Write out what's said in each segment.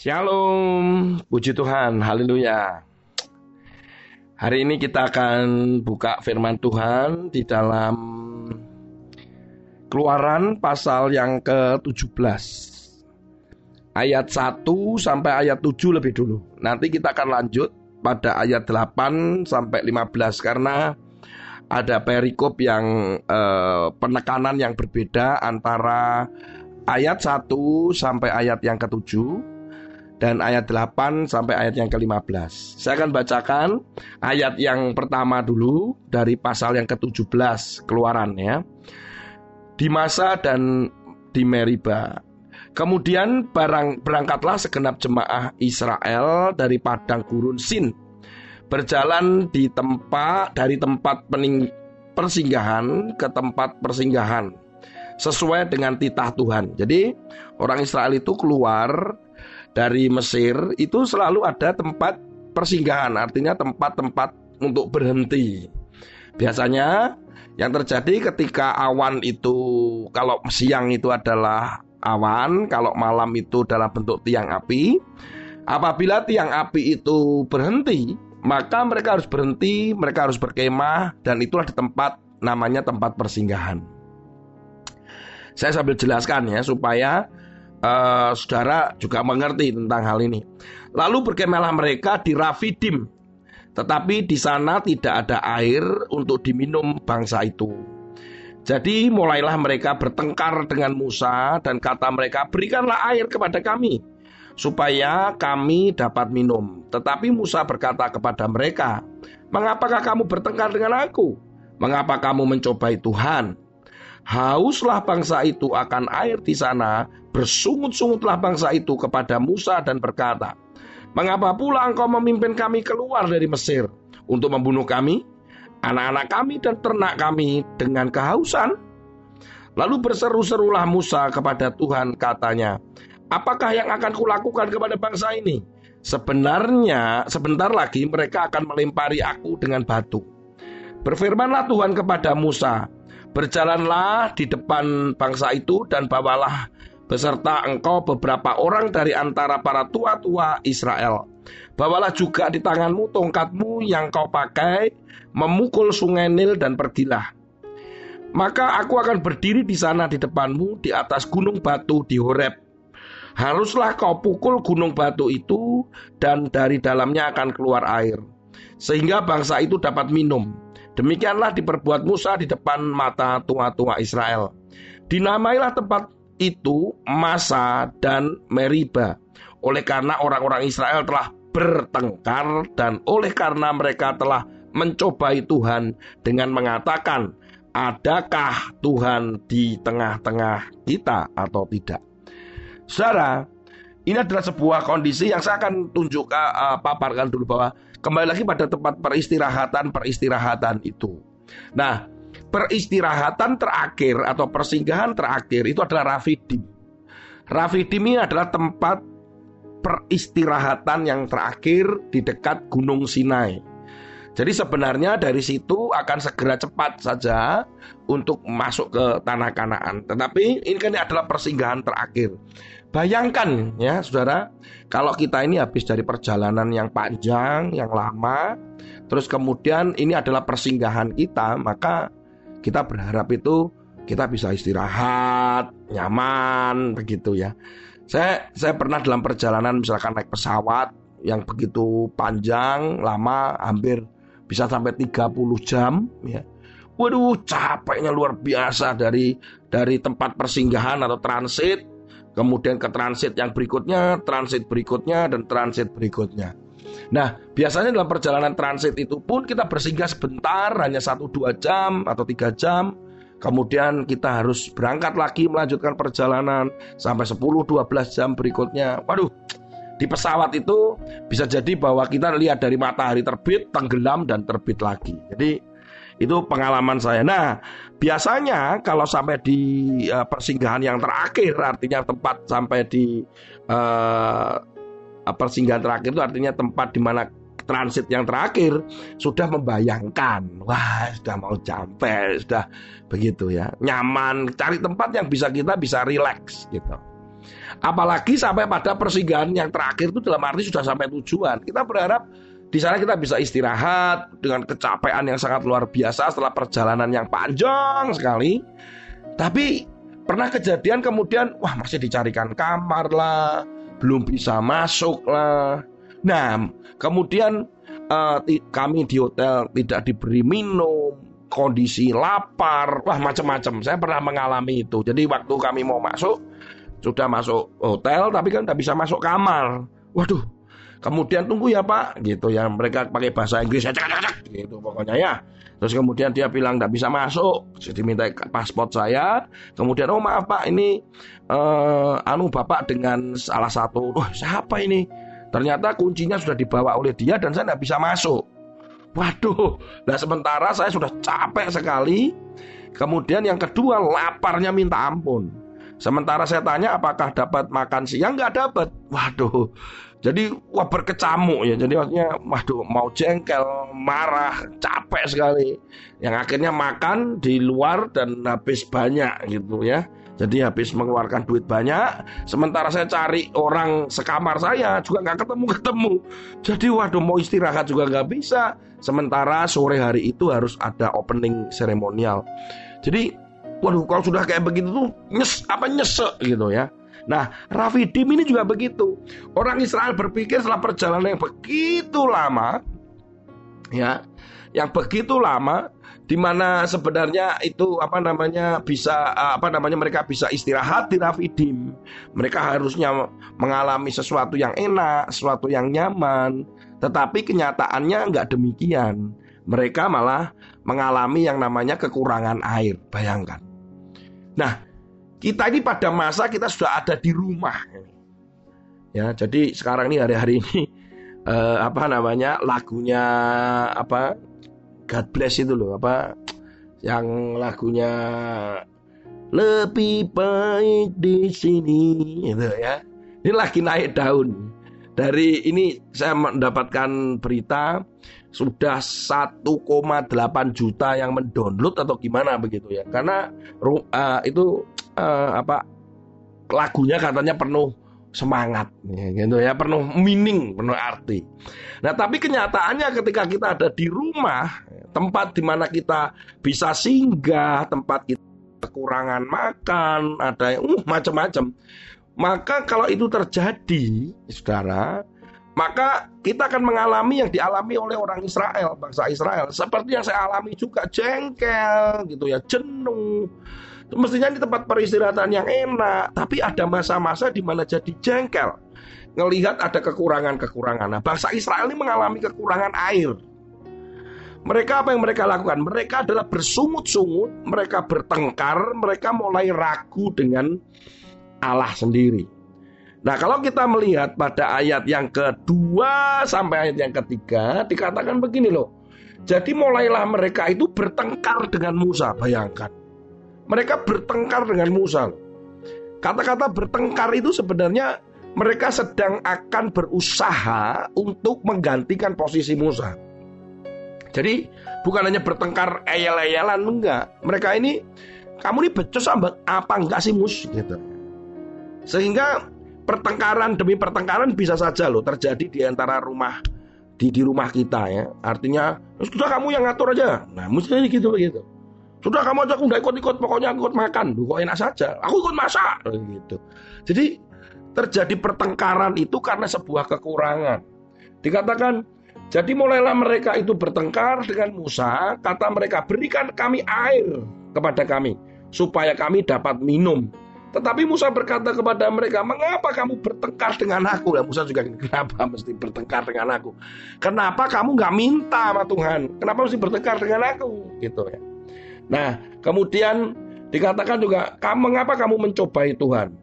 Shalom, puji Tuhan, haleluya. Hari ini kita akan buka firman Tuhan di dalam Keluaran pasal yang ke-17. Ayat 1 sampai ayat 7 lebih dulu. Nanti kita akan lanjut pada ayat 8 sampai 15 karena ada perikop yang eh, penekanan yang berbeda antara ayat 1 sampai ayat yang ke-7 dan ayat 8 sampai ayat yang ke-15. Saya akan bacakan ayat yang pertama dulu dari pasal yang ke-17 keluaran ya. Di masa dan di Meriba. Kemudian barang berangkatlah segenap jemaah Israel dari padang gurun Sin berjalan di tempat dari tempat pening, persinggahan ke tempat persinggahan sesuai dengan titah Tuhan. Jadi orang Israel itu keluar dari Mesir itu selalu ada tempat persinggahan, artinya tempat-tempat untuk berhenti. Biasanya yang terjadi ketika awan itu kalau siang itu adalah awan, kalau malam itu adalah bentuk tiang api. Apabila tiang api itu berhenti, maka mereka harus berhenti, mereka harus berkemah dan itulah di tempat namanya tempat persinggahan. Saya sambil jelaskan ya supaya uh, saudara juga mengerti tentang hal ini. Lalu berkemahlah mereka di Rafidim, tetapi di sana tidak ada air untuk diminum bangsa itu. Jadi mulailah mereka bertengkar dengan Musa dan kata mereka, "Berikanlah air kepada kami supaya kami dapat minum." Tetapi Musa berkata kepada mereka, "Mengapakah kamu bertengkar dengan aku? Mengapa kamu mencobai Tuhan?" Hauslah bangsa itu akan air di sana, bersungut-sungutlah bangsa itu kepada Musa dan berkata, Mengapa pula engkau memimpin kami keluar dari Mesir untuk membunuh kami, anak-anak kami dan ternak kami dengan kehausan? Lalu berseru-serulah Musa kepada Tuhan katanya, Apakah yang akan kulakukan kepada bangsa ini? Sebenarnya sebentar lagi mereka akan melempari aku dengan batu. Berfirmanlah Tuhan kepada Musa, Berjalanlah di depan bangsa itu dan bawalah beserta engkau beberapa orang dari antara para tua-tua Israel. Bawalah juga di tanganmu tongkatmu yang kau pakai memukul sungai Nil dan pergilah. Maka aku akan berdiri di sana di depanmu di atas gunung batu di Horeb. Haruslah kau pukul gunung batu itu dan dari dalamnya akan keluar air. Sehingga bangsa itu dapat minum. Demikianlah diperbuat Musa di depan mata tua-tua Israel. Dinamailah tempat itu Masa dan Meriba. Oleh karena orang-orang Israel telah bertengkar dan oleh karena mereka telah mencobai Tuhan dengan mengatakan, adakah Tuhan di tengah-tengah kita atau tidak? Saudara, ini adalah sebuah kondisi yang saya akan tunjuk uh, paparkan dulu bahwa Kembali lagi pada tempat peristirahatan-peristirahatan itu. Nah, peristirahatan terakhir atau persinggahan terakhir itu adalah Rafidim. Rafidim ini adalah tempat peristirahatan yang terakhir di dekat Gunung Sinai. Jadi sebenarnya dari situ akan segera cepat saja untuk masuk ke tanah Kanaan. Tetapi ini kan adalah persinggahan terakhir. Bayangkan ya saudara, kalau kita ini habis dari perjalanan yang panjang, yang lama, terus kemudian ini adalah persinggahan kita, maka kita berharap itu kita bisa istirahat, nyaman, begitu ya. Saya saya pernah dalam perjalanan misalkan naik pesawat yang begitu panjang, lama, hampir bisa sampai 30 jam ya. Waduh, capeknya luar biasa dari dari tempat persinggahan atau transit kemudian ke transit yang berikutnya, transit berikutnya, dan transit berikutnya. Nah, biasanya dalam perjalanan transit itu pun kita bersinggah sebentar, hanya 1-2 jam atau 3 jam. Kemudian kita harus berangkat lagi melanjutkan perjalanan sampai 10-12 jam berikutnya. Waduh, di pesawat itu bisa jadi bahwa kita lihat dari matahari terbit, tenggelam, dan terbit lagi. Jadi itu pengalaman saya. Nah, biasanya kalau sampai di uh, persinggahan yang terakhir, artinya tempat sampai di uh, persinggahan terakhir itu artinya tempat di mana transit yang terakhir sudah membayangkan, wah sudah mau sampai, sudah begitu ya, nyaman, cari tempat yang bisa kita bisa relax gitu. Apalagi sampai pada persinggahan yang terakhir itu dalam arti sudah sampai tujuan. Kita berharap di sana kita bisa istirahat dengan kecapean yang sangat luar biasa setelah perjalanan yang panjang sekali. Tapi pernah kejadian kemudian wah masih dicarikan kamar lah, belum bisa masuk lah. Nah, kemudian uh, kami di hotel tidak diberi minum, kondisi lapar, wah macam-macam. Saya pernah mengalami itu. Jadi waktu kami mau masuk, sudah masuk hotel tapi kan tidak bisa masuk kamar. Waduh, kemudian tunggu ya Pak, gitu ya. Mereka pakai bahasa Inggris, cek, cek, cek, gitu pokoknya ya. Terus kemudian dia bilang tidak bisa masuk, jadi minta paspor saya. Kemudian oh maaf Pak, ini uh, anu Bapak dengan salah satu, oh siapa ini? Ternyata kuncinya sudah dibawa oleh dia dan saya tidak bisa masuk. Waduh, nah sementara saya sudah capek sekali. Kemudian yang kedua laparnya minta ampun. Sementara saya tanya apakah dapat makan siang, nggak dapat. Waduh, jadi wah berkecamuk ya. Jadi maksudnya, waduh mau jengkel, marah, capek sekali. Yang akhirnya makan di luar dan habis banyak gitu ya. Jadi habis mengeluarkan duit banyak, sementara saya cari orang sekamar saya juga nggak ketemu-ketemu. Jadi waduh mau istirahat juga nggak bisa. Sementara sore hari itu harus ada opening seremonial. Jadi Waduh, kalau sudah kayak begitu tuh nyes apa nyesek gitu ya. Nah, Rafidim ini juga begitu. Orang Israel berpikir setelah perjalanan yang begitu lama, ya, yang begitu lama, di mana sebenarnya itu apa namanya bisa apa namanya mereka bisa istirahat di Rafidim. Mereka harusnya mengalami sesuatu yang enak, sesuatu yang nyaman, tetapi kenyataannya nggak demikian. Mereka malah mengalami yang namanya kekurangan air. Bayangkan. Nah, kita ini pada masa kita sudah ada di rumah. Ya, jadi sekarang ini hari-hari ini eh, apa namanya lagunya apa God Bless itu loh apa yang lagunya lebih baik di sini itu ya. Ini lagi naik daun. Dari ini saya mendapatkan berita sudah 1,8 juta yang mendownload atau gimana begitu ya karena uh, itu uh, apa lagunya katanya penuh semangat ya, gitu ya penuh meaning penuh arti nah tapi kenyataannya ketika kita ada di rumah tempat di mana kita bisa singgah tempat kita kekurangan makan ada uh macam-macam maka kalau itu terjadi saudara maka kita akan mengalami yang dialami oleh orang Israel, bangsa Israel. Seperti yang saya alami juga, jengkel gitu ya, jenuh. Mestinya di tempat peristirahatan yang enak, tapi ada masa-masa di mana jadi jengkel. Ngelihat ada kekurangan-kekurangan. Nah, bangsa Israel ini mengalami kekurangan air. Mereka apa yang mereka lakukan? Mereka adalah bersungut-sungut, mereka bertengkar, mereka mulai ragu dengan Allah sendiri. Nah kalau kita melihat pada ayat yang kedua sampai ayat yang ketiga dikatakan begini loh. Jadi mulailah mereka itu bertengkar dengan Musa, bayangkan. Mereka bertengkar dengan Musa. Kata-kata bertengkar itu sebenarnya mereka sedang akan berusaha untuk menggantikan posisi Musa. Jadi bukan hanya bertengkar eyel-eyelan enggak. Mereka ini kamu ini becus apa enggak sih Mus gitu. Sehingga pertengkaran demi pertengkaran bisa saja loh terjadi di antara rumah di di rumah kita ya. Artinya sudah kamu yang ngatur aja. Nah, mesti gitu begitu. Sudah kamu aja aku nggak ikut-ikut, pokoknya aku ikut makan. Duh, kok enak saja. Aku ikut masak gitu. Jadi terjadi pertengkaran itu karena sebuah kekurangan. Dikatakan jadi mulailah mereka itu bertengkar dengan Musa, kata mereka berikan kami air kepada kami supaya kami dapat minum. Tetapi Musa berkata kepada mereka, mengapa kamu bertengkar dengan aku? Dan Musa juga, kenapa mesti bertengkar dengan aku? Kenapa kamu nggak minta sama Tuhan? Kenapa mesti bertengkar dengan aku? Gitu ya. Nah, kemudian dikatakan juga, kamu mengapa kamu mencobai Tuhan?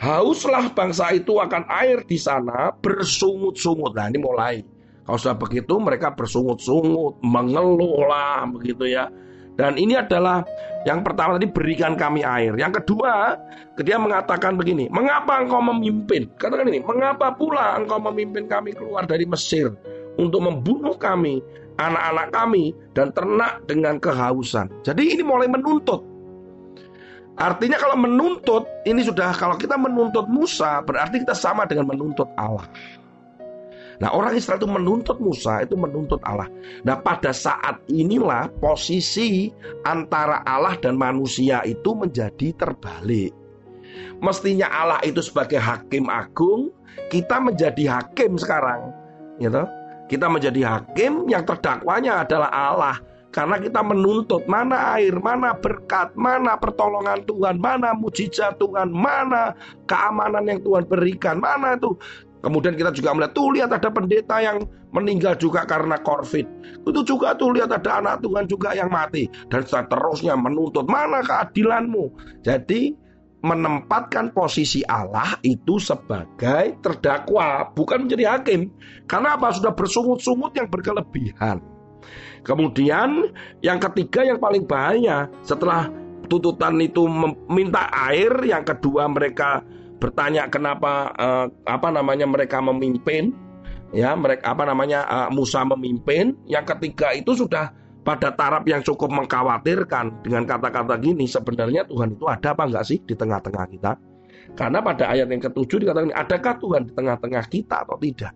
Hauslah bangsa itu akan air di sana bersungut-sungut. Nah, ini mulai. Kalau sudah begitu, mereka bersungut-sungut, mengeluh lah, begitu ya dan ini adalah yang pertama tadi berikan kami air. Yang kedua, dia mengatakan begini, mengapa engkau memimpin? Katakan ini, mengapa pula engkau memimpin kami keluar dari Mesir untuk membunuh kami, anak-anak kami, dan ternak dengan kehausan. Jadi ini mulai menuntut. Artinya kalau menuntut, ini sudah kalau kita menuntut Musa, berarti kita sama dengan menuntut Allah. Nah orang Israel itu menuntut Musa, itu menuntut Allah. Nah pada saat inilah posisi antara Allah dan manusia itu menjadi terbalik. Mestinya Allah itu sebagai hakim agung, kita menjadi hakim sekarang. Gitu. Kita menjadi hakim yang terdakwanya adalah Allah. Karena kita menuntut mana air, mana berkat, mana pertolongan Tuhan, mana mujizat Tuhan, mana keamanan yang Tuhan berikan, mana itu. Kemudian kita juga melihat, tuh lihat ada pendeta yang meninggal juga karena COVID. Itu juga tuh lihat ada anak Tuhan juga yang mati. Dan seterusnya menuntut, mana keadilanmu. Jadi menempatkan posisi Allah itu sebagai terdakwa, bukan menjadi hakim. Karena apa? Sudah bersungut-sungut yang berkelebihan. Kemudian yang ketiga yang paling bahaya setelah tuntutan itu meminta air, yang kedua mereka bertanya kenapa uh, apa namanya mereka memimpin, ya mereka apa namanya uh, Musa memimpin. Yang ketiga itu sudah pada taraf yang cukup mengkhawatirkan dengan kata-kata gini sebenarnya Tuhan itu ada apa enggak sih di tengah-tengah kita? Karena pada ayat yang ketujuh dikatakan adakah Tuhan di tengah-tengah kita atau tidak?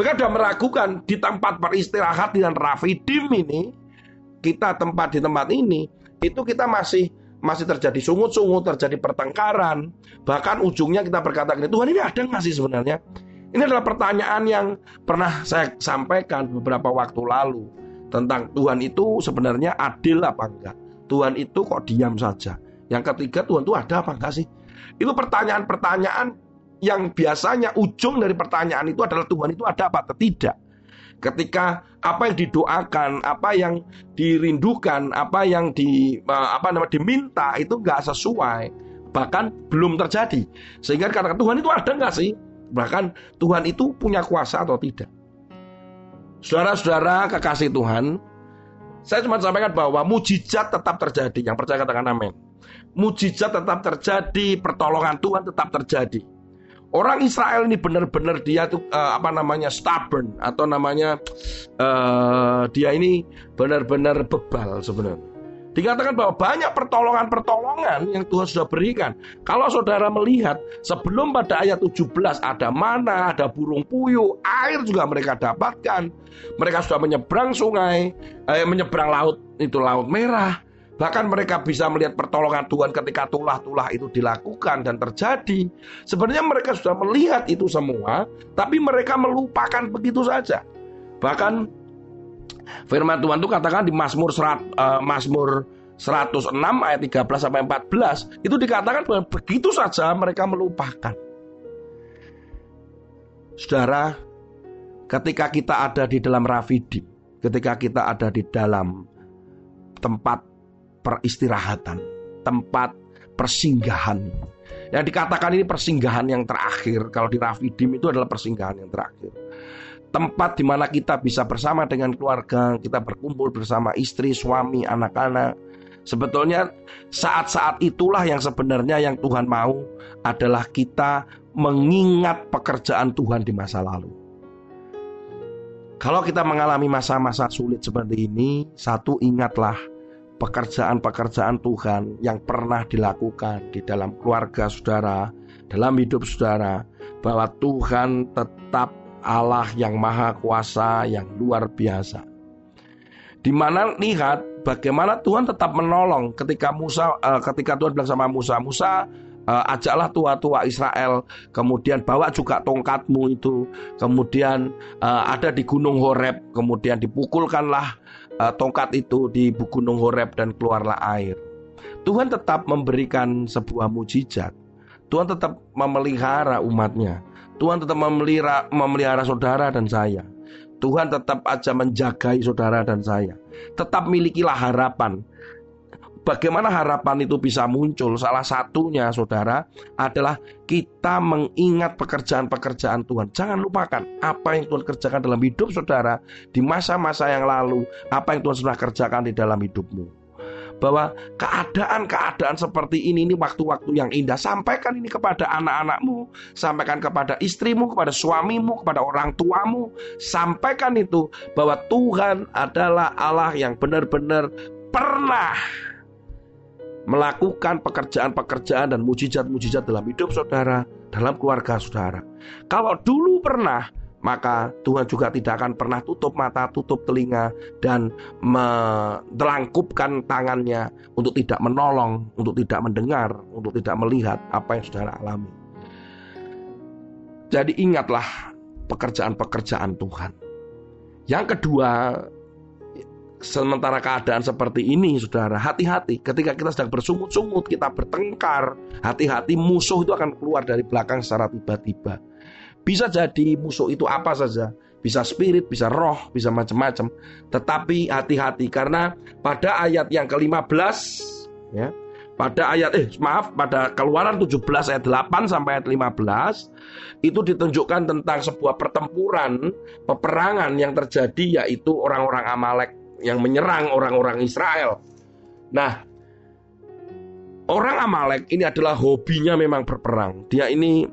Sudah meragukan di tempat beristirahat dengan Rafidim ini, kita tempat di tempat ini, itu kita masih masih terjadi sungut-sungut, terjadi pertengkaran. Bahkan ujungnya kita berkata gini, Tuhan ini ada nggak sih sebenarnya? Ini adalah pertanyaan yang pernah saya sampaikan beberapa waktu lalu tentang Tuhan itu sebenarnya adil apa enggak? Tuhan itu kok diam saja? Yang ketiga Tuhan itu ada apa enggak sih? Itu pertanyaan-pertanyaan yang biasanya ujung dari pertanyaan itu adalah Tuhan itu ada apa atau tidak. Ketika apa yang didoakan, apa yang dirindukan, apa yang di eh, apa namanya diminta itu nggak sesuai, bahkan belum terjadi. Sehingga kata Tuhan itu ada nggak sih? Bahkan Tuhan itu punya kuasa atau tidak. Saudara-saudara kekasih Tuhan, saya cuma sampaikan bahwa mujizat tetap terjadi. Yang percaya katakan amin. Mujizat tetap terjadi, pertolongan Tuhan tetap terjadi. Orang Israel ini benar-benar dia tuh uh, apa namanya stubborn atau namanya uh, dia ini benar-benar bebal sebenarnya. Dikatakan bahwa banyak pertolongan-pertolongan yang Tuhan sudah berikan. Kalau saudara melihat sebelum pada ayat 17 ada mana, ada burung puyuh, air juga mereka dapatkan. Mereka sudah menyeberang sungai, eh, menyeberang laut itu laut merah. Bahkan mereka bisa melihat pertolongan Tuhan ketika tulah-tulah itu dilakukan dan terjadi. Sebenarnya mereka sudah melihat itu semua, tapi mereka melupakan begitu saja. Bahkan firman Tuhan itu katakan di Mazmur serat, uh, Mazmur 106 ayat 13 sampai 14 itu dikatakan begitu saja mereka melupakan. Saudara, ketika kita ada di dalam Rafidim, ketika kita ada di dalam tempat peristirahatan, tempat persinggahan. Yang dikatakan ini persinggahan yang terakhir. Kalau di Rafidim itu adalah persinggahan yang terakhir. Tempat di mana kita bisa bersama dengan keluarga, kita berkumpul bersama istri, suami, anak-anak. Sebetulnya saat-saat itulah yang sebenarnya yang Tuhan mau adalah kita mengingat pekerjaan Tuhan di masa lalu. Kalau kita mengalami masa-masa sulit seperti ini, satu ingatlah pekerjaan-pekerjaan Tuhan yang pernah dilakukan di dalam keluarga saudara, dalam hidup saudara, bahwa Tuhan tetap Allah yang maha kuasa, yang luar biasa. Di mana lihat bagaimana Tuhan tetap menolong ketika Musa, uh, ketika Tuhan bilang sama Musa, Musa uh, ajaklah tua-tua Israel, kemudian bawa juga tongkatmu itu, kemudian uh, ada di Gunung Horeb, kemudian dipukulkanlah uh, tongkat itu di Gunung Horeb dan keluarlah air. Tuhan tetap memberikan sebuah mujizat. Tuhan tetap memelihara umatnya. Tuhan tetap memelihara, memelihara saudara dan saya. Tuhan tetap aja menjagai saudara dan saya. Tetap milikilah harapan. Bagaimana harapan itu bisa muncul? Salah satunya, saudara, adalah kita mengingat pekerjaan-pekerjaan Tuhan. Jangan lupakan apa yang Tuhan kerjakan dalam hidup saudara di masa-masa yang lalu, apa yang Tuhan sudah kerjakan di dalam hidupmu. Bahwa keadaan-keadaan seperti ini ini waktu-waktu yang indah. Sampaikan ini kepada anak-anakmu, sampaikan kepada istrimu, kepada suamimu, kepada orang tuamu. Sampaikan itu bahwa Tuhan adalah Allah yang benar-benar pernah melakukan pekerjaan-pekerjaan dan mujizat-mujizat dalam hidup saudara, dalam keluarga saudara. Kalau dulu pernah, maka Tuhan juga tidak akan pernah tutup mata, tutup telinga, dan melangkupkan tangannya untuk tidak menolong, untuk tidak mendengar, untuk tidak melihat apa yang saudara alami. Jadi ingatlah pekerjaan-pekerjaan Tuhan. Yang kedua, sementara keadaan seperti ini, saudara, hati-hati. Ketika kita sedang bersungut-sungut, kita bertengkar, hati-hati musuh itu akan keluar dari belakang secara tiba-tiba. Bisa jadi musuh itu apa saja, bisa spirit, bisa roh, bisa macam-macam. Tetapi hati-hati karena pada ayat yang ke-15 ya, pada ayat eh maaf pada Keluaran 17 ayat 8 sampai ayat 15 itu ditunjukkan tentang sebuah pertempuran, peperangan yang terjadi yaitu orang-orang Amalek yang menyerang orang-orang Israel. Nah, orang Amalek ini adalah hobinya memang berperang. Dia ini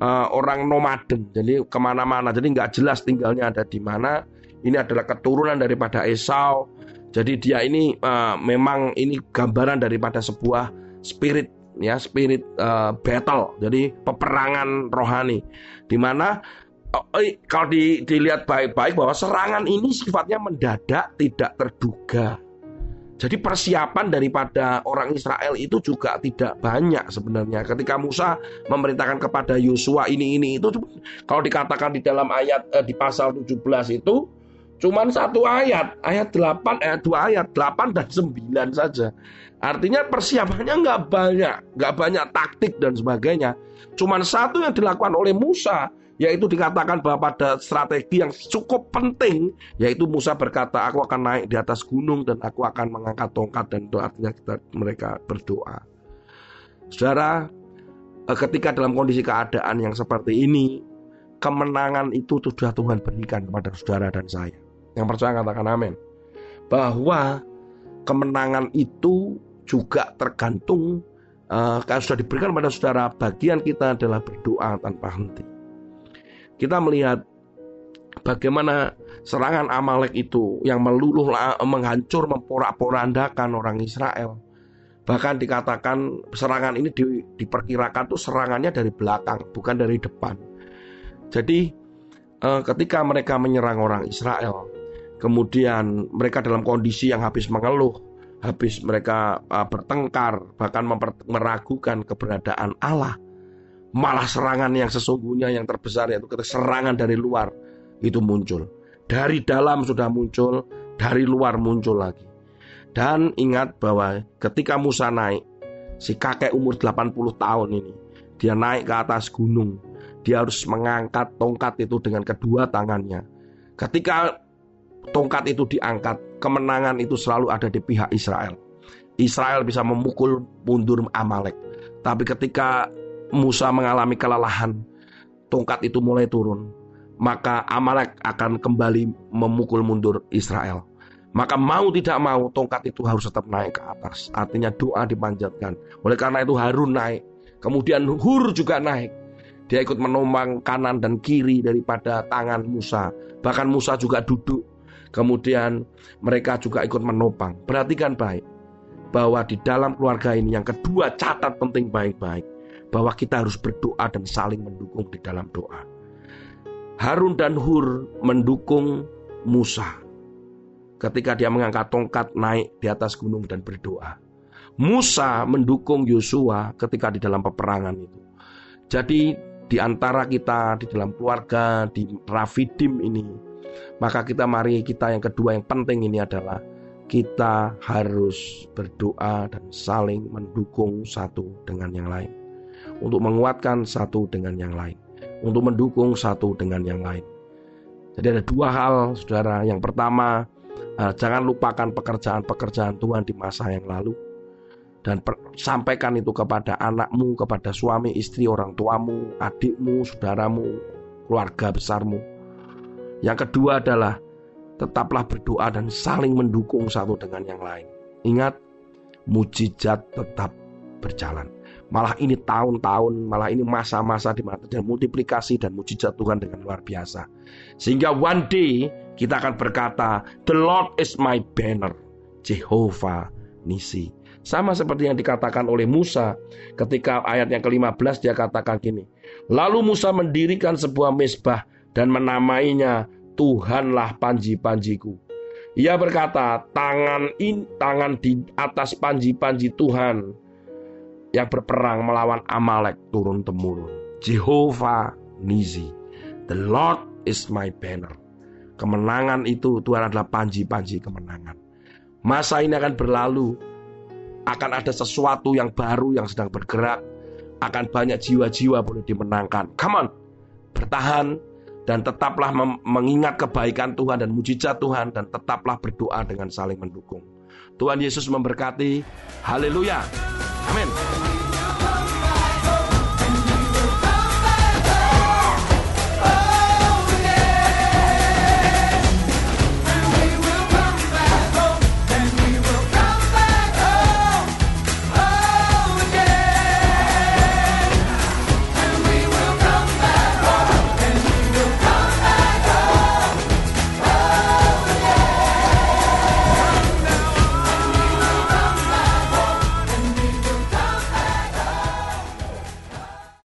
uh, orang nomaden, jadi ke mana-mana, jadi nggak jelas tinggalnya ada di mana. Ini adalah keturunan daripada Esau. Jadi dia ini uh, memang ini gambaran daripada sebuah spirit ya spirit uh, battle jadi peperangan rohani di mana eh, kalau di, dilihat baik-baik bahwa serangan ini sifatnya mendadak, tidak terduga. Jadi persiapan daripada orang Israel itu juga tidak banyak sebenarnya. Ketika Musa memerintahkan kepada Yosua ini ini itu kalau dikatakan di dalam ayat eh, di pasal 17 itu cuman satu ayat, ayat 8, ayat 2 ayat, 8 dan 9 saja. Artinya persiapannya nggak banyak, nggak banyak taktik dan sebagainya. Cuman satu yang dilakukan oleh Musa yaitu dikatakan bahwa pada strategi yang cukup penting yaitu Musa berkata aku akan naik di atas gunung dan aku akan mengangkat tongkat dan itu artinya kita mereka berdoa. Saudara, eh, ketika dalam kondisi keadaan yang seperti ini, kemenangan itu sudah Tuhan berikan kepada saudara dan saya. Yang percaya katakan amin. Bahwa kemenangan itu juga tergantung uh, sudah diberikan kepada saudara bagian kita adalah berdoa tanpa henti kita melihat bagaimana serangan Amalek itu yang meluluh menghancur memporak-porandakan orang Israel. Bahkan dikatakan serangan ini di, diperkirakan tuh serangannya dari belakang, bukan dari depan. Jadi eh, ketika mereka menyerang orang Israel, kemudian mereka dalam kondisi yang habis mengeluh, habis mereka eh, bertengkar, bahkan meragukan keberadaan Allah, Malah serangan yang sesungguhnya yang terbesar yaitu serangan dari luar itu muncul. Dari dalam sudah muncul, dari luar muncul lagi. Dan ingat bahwa ketika Musa naik, si kakek umur 80 tahun ini, dia naik ke atas gunung. Dia harus mengangkat tongkat itu dengan kedua tangannya. Ketika tongkat itu diangkat, kemenangan itu selalu ada di pihak Israel. Israel bisa memukul mundur Amalek. Tapi ketika Musa mengalami kelelahan, tongkat itu mulai turun, maka Amalek akan kembali memukul mundur Israel. Maka mau tidak mau tongkat itu harus tetap naik ke atas. Artinya doa dipanjatkan. Oleh karena itu Harun naik. Kemudian Hur juga naik. Dia ikut menomang kanan dan kiri daripada tangan Musa. Bahkan Musa juga duduk. Kemudian mereka juga ikut menopang. Perhatikan baik bahwa di dalam keluarga ini yang kedua catat penting baik-baik bahwa kita harus berdoa dan saling mendukung di dalam doa. Harun dan Hur mendukung Musa ketika dia mengangkat tongkat naik di atas gunung dan berdoa. Musa mendukung Yosua ketika di dalam peperangan itu. Jadi di antara kita di dalam keluarga di Rafidim ini, maka kita mari kita yang kedua yang penting ini adalah kita harus berdoa dan saling mendukung satu dengan yang lain untuk menguatkan satu dengan yang lain, untuk mendukung satu dengan yang lain. Jadi ada dua hal, saudara. Yang pertama, uh, jangan lupakan pekerjaan-pekerjaan Tuhan di masa yang lalu, dan per, sampaikan itu kepada anakmu, kepada suami, istri, orang tuamu, adikmu, saudaramu, keluarga besarmu. Yang kedua adalah tetaplah berdoa dan saling mendukung satu dengan yang lain. Ingat, mujizat tetap berjalan. Malah ini tahun-tahun, malah ini masa-masa di mana terjadi multiplikasi dan mujizat Tuhan dengan luar biasa. Sehingga one day kita akan berkata, The Lord is my banner, Jehovah Nisi. Sama seperti yang dikatakan oleh Musa ketika ayat yang ke-15 dia katakan gini. Lalu Musa mendirikan sebuah mesbah dan menamainya Tuhanlah panji-panjiku. Ia berkata, tangan in, tangan di atas panji-panji Tuhan yang berperang melawan Amalek turun temurun. Jehovah Nizi, the Lord is my banner. Kemenangan itu Tuhan adalah panji-panji kemenangan. Masa ini akan berlalu, akan ada sesuatu yang baru yang sedang bergerak, akan banyak jiwa-jiwa boleh dimenangkan. Come on, bertahan, dan tetaplah mengingat kebaikan Tuhan dan mujizat Tuhan dan tetaplah berdoa dengan saling mendukung. Tuhan Yesus memberkati. Haleluya.